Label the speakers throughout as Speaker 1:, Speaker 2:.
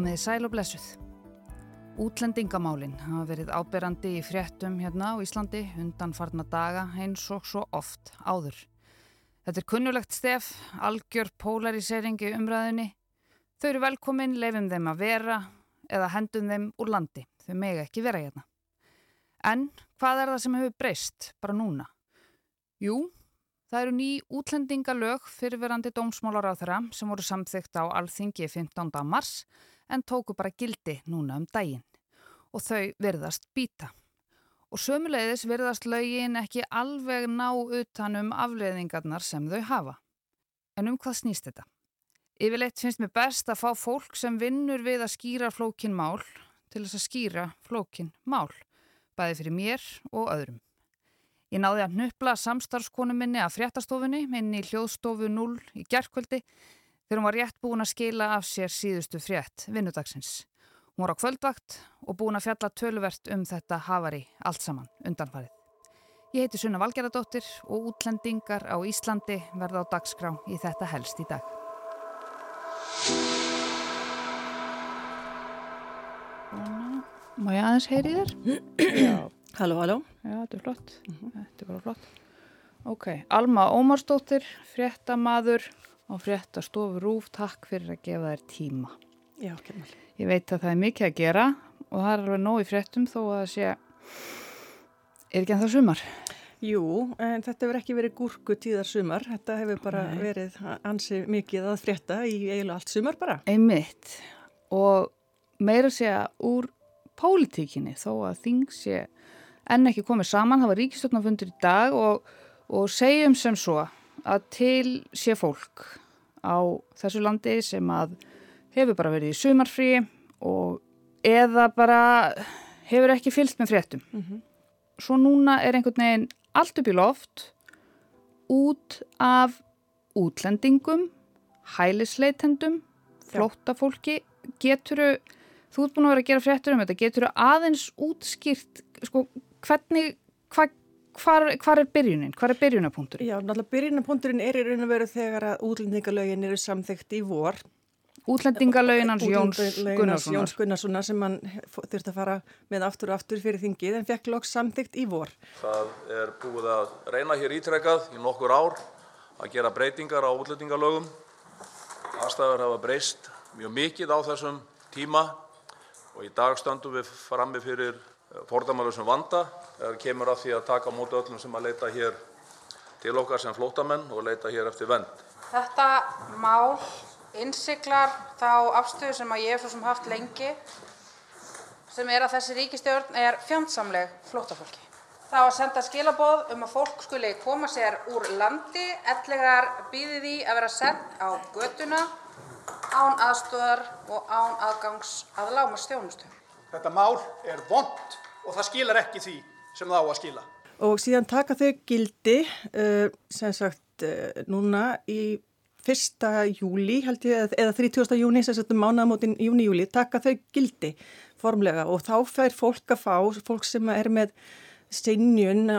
Speaker 1: Komiði sæl og blessuð. Útlendingamálinn hafa verið áberandi í fréttum hérna á Íslandi undan farna daga eins og svo oft áður. Þetta er kunnulegt stef, algjör polariseringi umræðinni. Þau eru velkomin, leifum þeim að vera eða hendum þeim úr landi. Þau mega ekki vera hérna. En hvað er það sem hefur breyst bara núna? Jú, það eru ný útlendingalög fyrirverandi dómsmálar á þeirra sem voru samþygt á alþingi 15. mars en tóku bara gildi núna um daginn og þau verðast býta. Og sömuleiðis verðast lögin ekki alveg ná utanum afleðingarnar sem þau hafa. En um hvað snýst þetta? Yfirleitt finnst mér best að fá fólk sem vinnur við að skýra flókin mál til þess að skýra flókin mál, bæði fyrir mér og öðrum. Ég náði að nöppla samstarfskonu minni að fréttastofunni minni í hljóðstofu 0 í gerðkvöldi þegar hún var rétt búin að skila af sér síðustu frétt vinnudagsins. Hún var á kvöldvakt og búin að fjalla töluvert um þetta hafari allt saman undanfarið. Ég heiti Sunna Valgeradóttir og útlendingar á Íslandi verða á dagskrá í þetta helst í dag. Má ég aðeins heyri þér?
Speaker 2: Já. Halló, halló.
Speaker 1: Já, þetta er flott. Uh -huh. Þetta er bara flott. Ok, Alma Ómarsdóttir, fréttamaður og fréttastofu Rúf, takk fyrir að gefa þér tíma.
Speaker 2: Já, kemur.
Speaker 1: Ég veit að það er mikið að gera og það er alveg nóg í fréttum þó að sé, er ekki en það sumar?
Speaker 2: Jú, en þetta hefur ekki verið gúrku tíðar sumar, þetta hefur bara Nei. verið ansi mikið að frétta í eiginlega allt sumar bara.
Speaker 1: Einmitt og meira sé að úr pólitíkinni þó að þing sé enn ekki komið saman, það var ríkistofnafundur í dag og, og segjum sem svo að til sé fólk á þessu landi sem að hefur bara verið í sumarfrí og eða bara hefur ekki fyllt með fréttum. Mm -hmm. Svo núna er einhvern veginn allt upp í loft út af útlendingum, hælisleitendum, flóttafólki. Geturu, þú ert búin að vera að gera fréttur um þetta, geturu aðeins útskýrt, sko, hvernig, hva, hvar, hvar er byrjunin? Hvar er byrjunapunkturinn?
Speaker 2: Já, náttúrulega byrjunapunkturinn er í raun og veru þegar að útlendingalögin eru samþygt í vor
Speaker 1: Útlendingalögin hans Jóns Gunnarssonar.
Speaker 2: Jóns Gunnarssonar sem hann þurfti að fara með aftur og aftur fyrir þingið en fekk loks samþygt í vor.
Speaker 3: Það er búið að reyna hér ítrekkað í nokkur ár að gera breytingar á útlendingalögum. Aðstæður hafa breyst mjög mikið á þessum tíma og í dag stöndum við frammi fyrir fordamalusum vanda þegar kemur að því að taka á móti öllum sem að leita hér til okkar sem flótamenn og leita hér eftir vend.
Speaker 4: Þetta mál innsiglar þá afstöðu sem að ég hef svo sem haft lengi sem er að þessi ríkistjórn er fjandsamleg flóttafólki. Það á að senda skilaboð um að fólk skuli koma sér úr landi, ellegar býði því að vera sendt á götuna án aðstóðar og án aðgangs að láma stjónustu.
Speaker 5: Þetta mál er vond og það skilar ekki því sem það á að skila.
Speaker 2: Og síðan taka þau gildi, uh, sem sagt, uh, núna í fyrsta júli held ég eða 30. júni sem settum mánaðamótin júni-júli taka þau gildi formlega og þá fær fólk að fá, fólk sem er með sinjun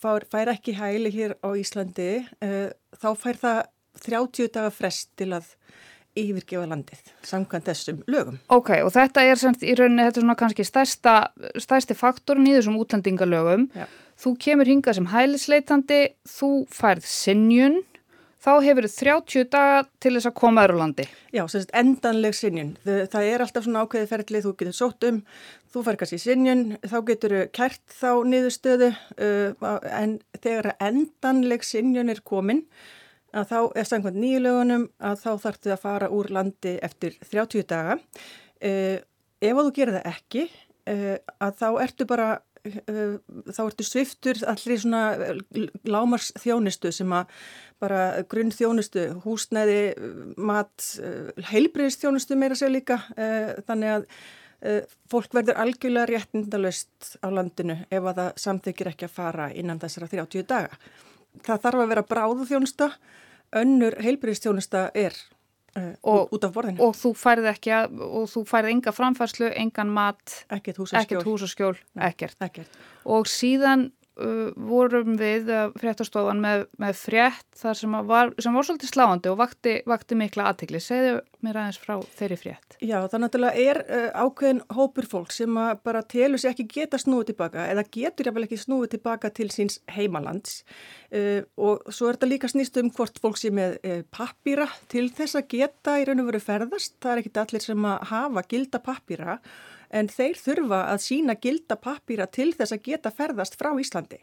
Speaker 2: fær ekki hæli hér á Íslandi eh, þá fær það 30 daga frest til að yfirgefa landið samkvæmt þessum lögum.
Speaker 1: Ok, og þetta er semst í rauninni, þetta er svona kannski stærsta, stærsti faktorn í þessum útlendingalögum. Já. Þú kemur hingað sem hælisleitandi, þú færð sinjun þá hefur þið 30 daga til þess að koma öru landi.
Speaker 2: Já, sem sagt endanleg sinjun. Það er alltaf svona ákveði ferlið, þú getur sótt um, þú fær kannski sinjun, þá getur kært þá niðurstöðu uh, en þegar endanleg sinjun er komin, að þá er samkvæmt nýjulegunum að þá þartu að fara úr landi eftir 30 daga. Uh, ef þú gerir það ekki, uh, að þá ertu bara þá ertu sviftur allir svona lámars þjónustu sem að bara grunn þjónustu, húsnæði, mat, heilbriðist þjónustu meira sér líka þannig að fólk verður algjörlega réttindalust á landinu ef að það samþykir ekki að fara innan þessara 30 daga. Það þarf að vera bráðu þjónusta, önnur heilbriðist þjónusta er Uh, og, út af borðinu.
Speaker 1: Og þú færði ekki að, og þú færði enga framfærslu, engan mat,
Speaker 2: ekkert húsaskjól,
Speaker 1: hús skjól, ekkert. ekkert. Og síðan vorum við uh, fréttastofan með, með frétt þar sem var, sem var svolítið sláandi og vakti, vakti mikla aðtikli. Segðu mér aðeins frá þeirri frétt.
Speaker 2: Já, það náttúrulega er uh, ákveðin hópur fólk sem bara telur sér ekki geta snúið tilbaka eða getur jáfnvel ekki snúið tilbaka til síns heimalands uh, og svo er þetta líka snýst um hvort fólk sé með uh, pappýra til þess að geta í raun og veru ferðast. Það er ekki allir sem að hafa gilda pappýra en þeir þurfa að sína gilda pappýra til þess að geta ferðast frá Íslandi.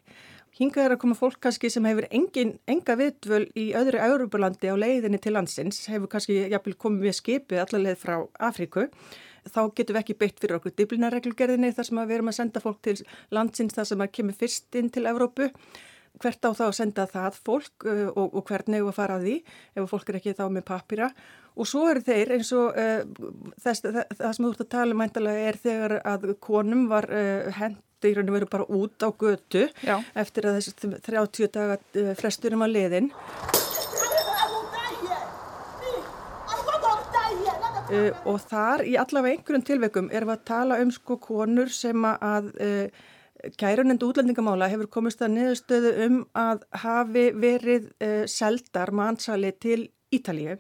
Speaker 2: Hingað er að koma fólk kannski sem hefur engin, enga viðvöl í öðru Európulandi á leiðinni til landsins, hefur kannski jafnvel komið við skipið allarleið frá Afríku. Þá getum við ekki beitt fyrir okkur diblinarreglugerðinni þar sem við erum að senda fólk til landsins þar sem að kemur fyrst inn til Evrópu hvert á þá að senda það fólk og, og hvernig að fara að því ef fólk er ekki þá með papýra og svo eru þeir eins og uh, þess, það, það sem þú ert að tala um er þegar að konum var uh, hendi í rauninu verið bara út á götu Já. eftir að þessi 30 daga uh, fresturum að liðin Uh, og þar í allavega einhverjum tilveikum erum við að tala um sko konur sem að uh, Kærunend útlendingamála hefur komist að niðurstöðu um að hafi verið seldar mannsali til Ítalíu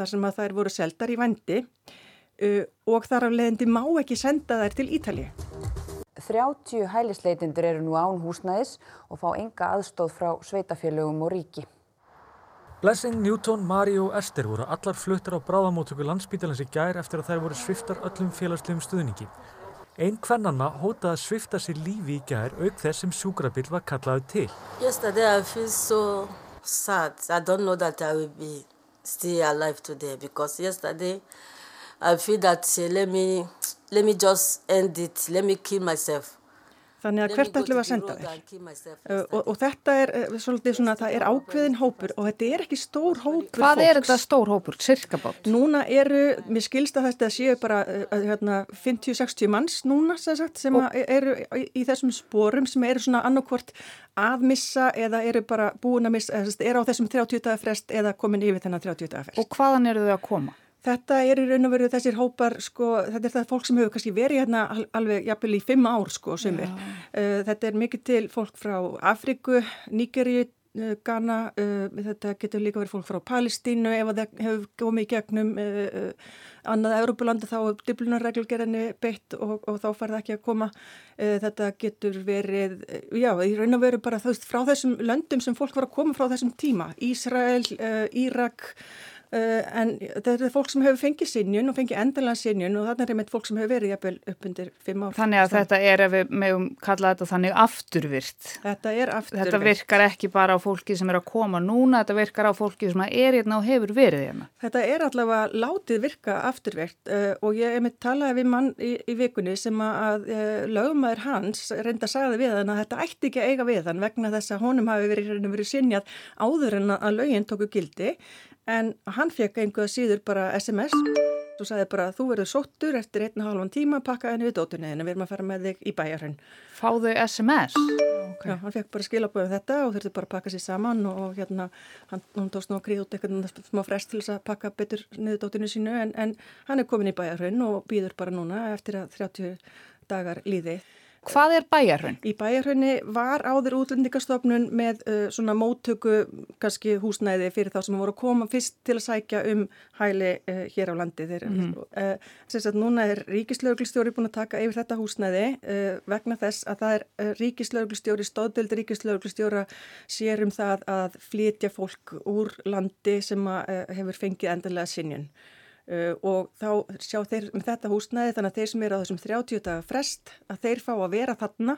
Speaker 2: þar sem að þær voru seldar í vendi uh, og þar af leðindi má ekki senda þær til Ítalíu.
Speaker 6: 30 hælisleitindur eru nú án húsnæðis og fá enga aðstóð frá sveitafélögum og ríki.
Speaker 7: Blessing, Newton, Mari og Esther voru allar fluttar á bráðamótöku landsbítalans í gær eftir að þær voru sviftar öllum félagslegum stuðningi. Einn hvernanna hótaði að svifta sér lífi í gær auk þess sem sjúkrabill var kallaðu til.
Speaker 8: still alive today because yesterday I feel that uh, let me let me just end it. Let me kill myself.
Speaker 2: Þannig að hvert ætlum við að senda þér? Og, og þetta er uh, svolítið svona, það er ákveðin hópur og þetta er ekki stór hópur
Speaker 1: Hvað fólks. er þetta stór hópur, cirka bátt?
Speaker 2: Núna eru, mér skilst að þetta séu bara uh, hérna, 50-60 manns núna sagt, sem eru í, þessum spórum sem eru svona annarkvort að missa eða eru bara búin að missa, eru á þessum 30 dagar frest eða komin yfir þennan 30 dagar frest.
Speaker 1: Og hvaðan eru þau að koma?
Speaker 2: Þetta er í raun og veru þessir hópar, sko, þetta er það fólk sem hefur kannski verið hérna alveg jafnvel í fimm ár, sko, sem er. Uh, þetta er mikið til fólk frá Afriku, Níkeri, uh, Ghana, uh, þetta getur líka verið fólk frá Palestínu ef það hefur komið í gegnum annað Európulandi þá er diplunarreglgerðinni beitt og, og þá far það ekki að koma. Þetta getur verið, já, í raun og veru bara veist, frá þessum löndum sem fólk var að koma frá þessum tíma, Ísrael, Írak, Uh, en þetta er fólk sem hefur fengið sinjun og fengið endalega sinjun og þannig er einmitt fólk sem hefur verið jafnvel upp undir fimm ár.
Speaker 1: Þannig að þetta er, ef við meðum kalla þetta þannig, afturvirt.
Speaker 2: Þetta er afturvirt.
Speaker 1: Þetta virkar ekki bara á fólki sem er að koma núna, þetta virkar á fólki sem er hérna og hefur verið hérna.
Speaker 2: Þetta er allavega látið virka afturvirt uh, og ég hef með talaði við mann í, í vikunni sem að uh, lögumæður hans reynda að sagði við hann að þetta ætti ekki að eiga við hann vegna þess að honum hafi verið, verið sinjað áður en að lögin tóku gildi en hann fekk einhverja síður bara SMS og sagði bara þú verður sóttur eftir einn og halvan tíma pakka henni við dótunni en við erum að fara með þig í bæjarhönn.
Speaker 1: Fáðu SMS?
Speaker 2: Okay. Já, hann fekk bara skilaböðu um þetta og þurfti bara að pakka sér saman og hérna hann, hann tóst nú að gríða út eitthvað smá frest til þess að pakka betur niður dótunni sínu en, en hann er komin í bæjarhönn og býður bara núna eftir að 30 dagar líði.
Speaker 1: Hvað er bæjarhraun?
Speaker 2: Í bæjarhraunni var áður útlendingastofnun með uh, svona móttöku kannski húsnæði fyrir þá sem voru að koma fyrst til að sækja um hæli uh, hér á landi. Þeir, mm -hmm. uh, að núna er ríkislauglistjóri búin að taka yfir þetta húsnæði uh, vegna þess að það er uh, ríkislauglistjóri, stóðdöldi ríkislauglistjóra sér um það að flytja fólk úr landi sem uh, hefur fengið endilega sinjun. Uh, og þá sjá þeir með þetta húsnæði þannig að þeir sem eru á þessum 30 daga frest að þeir fá að vera þarna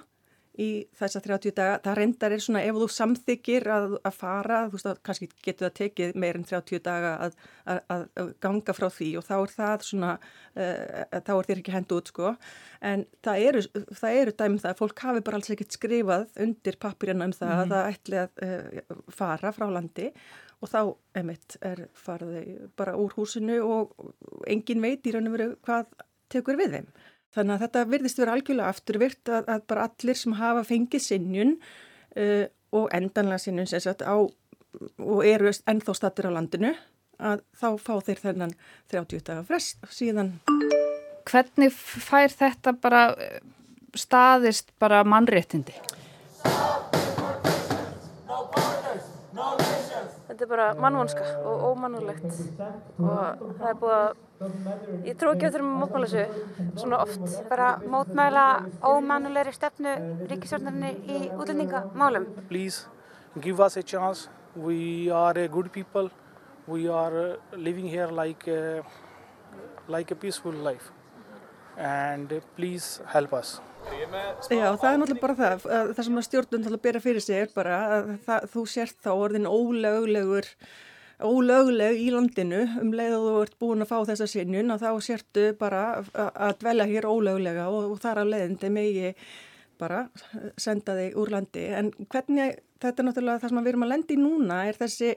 Speaker 2: í þessa 30 daga, það reyndar er svona ef þú samþykir að, að fara þú veist að kannski getur það tekið meir en 30 daga að, að, að ganga frá því og þá er það svona uh, þá er þér ekki hendu út sko en það eru, það eru dæmið um það að fólk hafi bara alls ekkert skrifað undir pappirina um það mm -hmm. að það ætli að uh, fara frá landi og þá, emitt, er farið bara úr húsinu og engin veit í raun og veru hvað tekur við þeim. Þannig að þetta virðist að vera algjörlega afturvirt að, að bara allir sem hafa fengið sinnjun uh, og endanlega sinnjun sem sagt á og eru ennþá stattir á landinu að þá fá þeir þennan 30 dagar frest síðan.
Speaker 1: Hvernig fær þetta bara uh, staðist bara mannréttindi?
Speaker 9: Þetta er bara mannvonska og ómannulegt og það er búið að ég trú ekki að þurfum að mótmála þessu svona oft.
Speaker 10: Bara mótmæla ómannulegri stefnu ríkisvörnarni í útlendingamálum.
Speaker 11: Please give us a chance. We are a good people. We are living here like a, like a peaceful life. And please help us.
Speaker 2: Já, það er náttúrulega bara það, það sem stjórnum þarf að bera fyrir sig er bara að það, þú sért þá orðin ólöglegur, ólögleg í landinu um leið og þú ert búin að fá þessa sinjun og þá sértu bara að dvelja hér ólöglega og, og þar á leiðindi megi bara senda þig úr landi. En hvernig, þetta er náttúrulega það sem við erum að lendi núna, er þessi,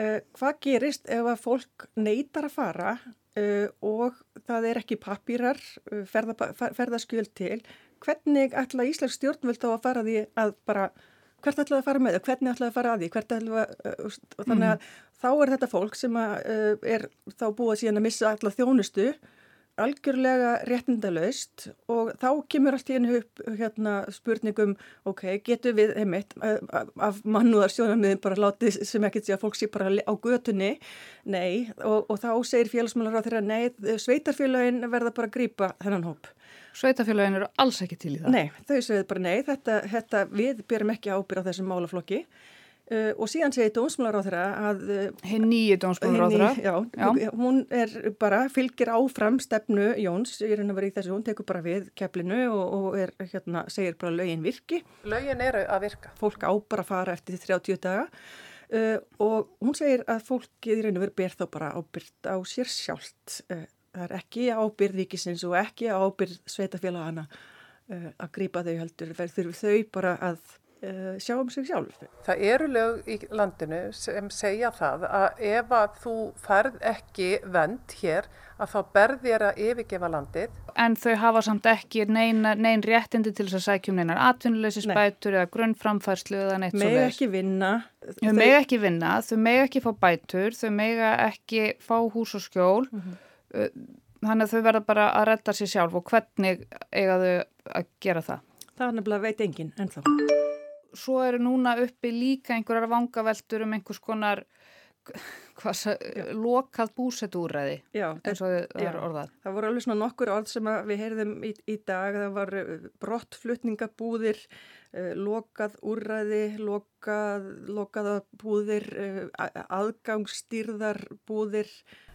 Speaker 2: uh, hvað gerist ef að fólk neytar að fara uh, og það er ekki papýrar, uh, ferða, ferðaskjöld til, hvernig ætla Íslands stjórnvöld þá að fara því að bara, hvert ætla það að fara með það, hvernig ætla það að fara að því, hvert ætla það að, uh, þannig að mm. þá er þetta fólk sem að, uh, er þá búið síðan að missa alla þjónustu, algjörlega réttindalaust og þá kemur allt í hennu upp hérna spurningum, ok, getur við heimitt af mannúðar sjónamiðin bara látið sem ekkert sé að fólk sé bara á götunni, nei og, og þá segir félagsmálar á þeirra, nei, sveitarfélagin verða bara að grýpa þennan hóp.
Speaker 1: Sveitafélagin eru alls ekki til í það.
Speaker 2: Nei, þau segir bara nei, þetta, þetta, við byrjum ekki ábyrð á þessum málaflokki uh, og síðan segir dómsmálaráþra að...
Speaker 1: Uh, Hinn nýju dómsmálaráþra?
Speaker 2: Já, já, hún er bara, fylgir áfram stefnu Jóns, ég er henni að vera í þessu, hún tekur bara við keflinu og, og er, hérna, segir bara lögin virki.
Speaker 12: Lögin eru að virka.
Speaker 2: Fólk á bara að fara eftir 30 daga. Uh, og hún segir að fólkið í raun og veru ber þá bara ábyrgt á sér sjálft uh, það er ekki ábyrð ríkisins og ekki ábyrð sveitafélagana uh, að grýpa þau heldur, þurfum þau bara að uh, sjá um sig sjálf.
Speaker 12: Það eru lög í landinu sem segja það að ef að þú færð ekki vend hér að þá berð þér að yfirgefa landið.
Speaker 1: En þau hafa samt ekki nein, nein réttindi til þess að sækjum neinar atvinnuleysisbætur eða grunnframfærslu eða neitt svo.
Speaker 2: Þau mega ekki vinna.
Speaker 1: Þau mega ekki vinna, þau mega ekki fá bætur, þau mega ekki fá hús og skjól. Mm -hmm. Þannig að þau verða bara að redda sér sjálf og hvernig eiga þau að gera það?
Speaker 2: Það er nefnilega veit enginn ennþá.
Speaker 1: Svo eru núna uppi líka einhverjar vangaveltur um einhvers konar lokað búsetúræði eins og það er orðað.
Speaker 2: Það voru alveg svona nokkur orð sem við heyrðum í, í dag. Það var brottflutningabúðir, lokað úræði, lokað, lokaða búðir, aðgangsstýrðar búðir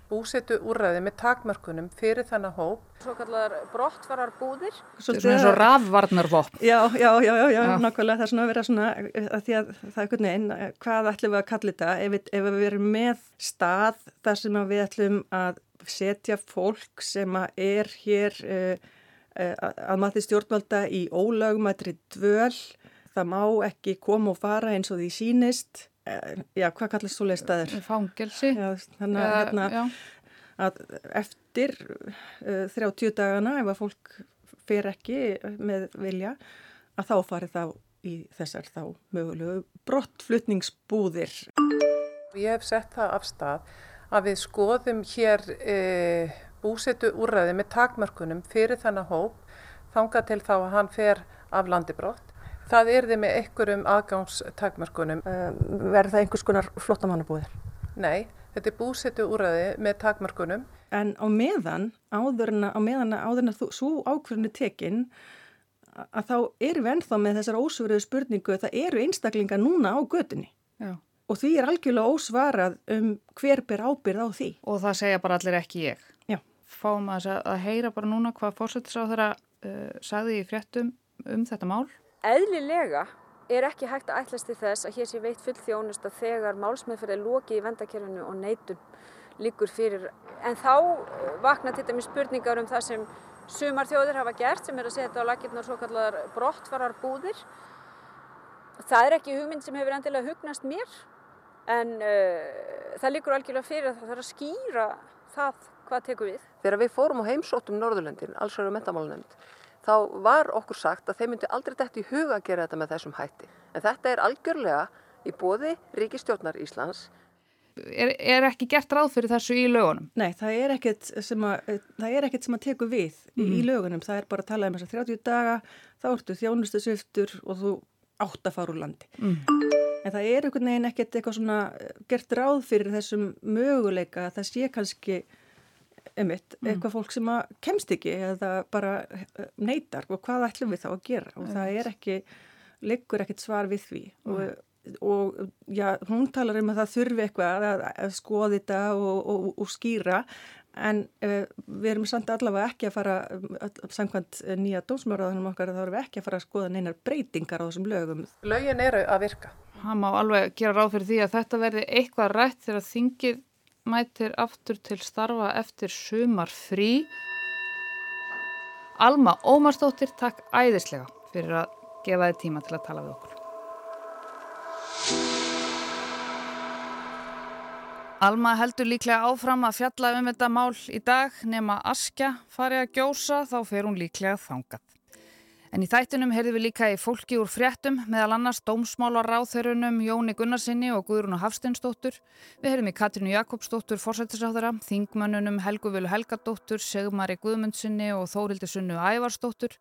Speaker 12: búsetu úrræði með takmörkunum fyrir þennan hóp.
Speaker 9: Svo kallar brottvarar búðir.
Speaker 1: Svona eins og rafvarnarvopp.
Speaker 2: Já, já, já, já, já ja. nákvæmlega það er svona að vera svona, að því að það er einhvern veginn, hvað ætlum við að kalla þetta ef við, ef við erum með stað þar sem við ætlum að setja fólk sem er hér uh, uh, að mati stjórnvalda í ólögumættri dvöl, það má ekki koma og fara eins og því sínist já, hvað kallast þú leistaður?
Speaker 1: Fangelsi.
Speaker 2: Já, þannig að, hérna, að eftir uh, 30 dagana, ef að fólk fer ekki með vilja, að þá farið þá í þessar þá mögulegu brottflutningsbúðir.
Speaker 12: Ég hef sett það af stað að við skoðum hér e, búsetu úrræði með takmörkunum fyrir þennan hóp þanga til þá að hann fer af landi brott Það er þið með einhverjum aðgangstakmörkunum.
Speaker 2: Um, Verður það einhvers konar flottamannabúðir?
Speaker 12: Nei, þetta er búsettu úræði með takmörkunum.
Speaker 2: En á meðan, áðurna, á meðan áðurna þú, svo ákveðinu tekinn, að þá erum við ennþá með þessar ósverðu spurningu að það eru einstaklinga núna á gödunni. Já. Og því er algjörlega ósvarað um hver ber ábyrð á því.
Speaker 1: Og það segja bara allir ekki ég.
Speaker 2: Já.
Speaker 1: Fáum að, að heyra bara núna hvað fórsettisráð þeirra uh, sagði í fréttum um þetta mál
Speaker 9: eðlilega er ekki hægt að ætlast til þess að hér sé veitt full þjónusta þegar málsmeðferð er lokið í vendakerfinu og neitun líkur fyrir. En þá eh, vakna til dæmis spurningar um það sem sumar þjóðir hafa gert sem er að setja á lakirnar svo kallar brottfarar búðir. Það er ekki hugmynd sem hefur endilega hugnast mér en uh, það líkur algjörlega fyrir að það þarf að skýra það hvað tekur við.
Speaker 13: Þegar við fórum á heimsóttum Norðurlöndin, alls verður metamálunemnd, þá var okkur sagt að þeim myndi aldrei dætt í huga að gera þetta með þessum hætti. En þetta er algjörlega í bóði Ríkistjórnar Íslands.
Speaker 1: Er, er ekki gert ráð fyrir þessu í lögunum?
Speaker 2: Nei, það er ekkert sem að, sem að teku við mm. í mhm. lögunum. Það er bara að tala um þess að 30 daga, þá ertu þjónustasviftur og þú átt að fara úr landi. Mm. En það er veginn ekkert eitthvað svona gert ráð fyrir þessum möguleika að það sé kannski einmitt, mm. eitthvað fólk sem að kemst ekki eða bara neytar og hvað ætlum við þá að gera og það er ekki, liggur ekkert svar við því mm. og, og já, hún talar um að það þurfi eitthvað að, að skoða þetta og, og, og skýra en uh, við erum samt allavega ekki að fara samkvæmt nýja dómsmjöraðunum okkar þá erum við ekki að fara að skoða neinar breytingar á þessum lögum.
Speaker 12: Lögin eru að virka.
Speaker 1: Það má alveg gera ráð fyrir því að þetta verði eitthvað rætt þegar þingið mætir aftur til starfa eftir sumar frí. Alma Ómarsdóttir, takk æðislega fyrir að gefa þið tíma til að tala við okkur. Alma heldur líklega áfram að fjalla um þetta mál í dag nema Askja fari að gjósa þá fer hún líklega þangað. En í þættunum heyrðum við líka í fólki úr fréttum meðal annars dómsmálar ráþörunum Jóni Gunnarsinni og Guðrún og Hafsteinsdóttur. Við heyrðum í Katrínu Jakobsdóttur, forsættisáðara, Þingmönnunum Helgu Vilu Helgadóttur, Segumari Guðmundsinni og Þórildi Sunnu Ævarsdóttur.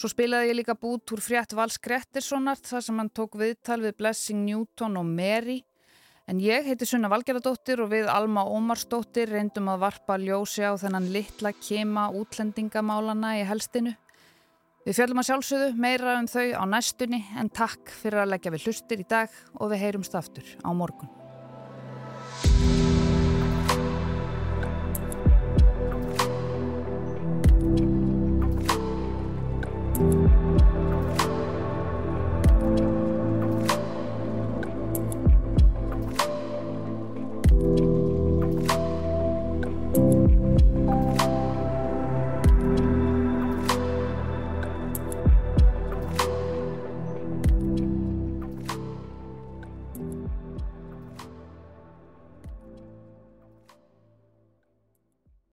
Speaker 1: Svo spilaði ég líka bút úr frétt Vals Grettirssonart þar sem hann tók viðtal við Blessing Newton og Mary. En ég heiti Sunna Valgeradóttir og við Alma Ómarsdóttir reyndum að varpa ljósi á þennan litla kema útlendingamálana í helstinu. Við fjöldum að sjálfsögðu meira um þau á næstunni en takk fyrir að leggja við hlustir í dag og við heyrumst aftur á morgun.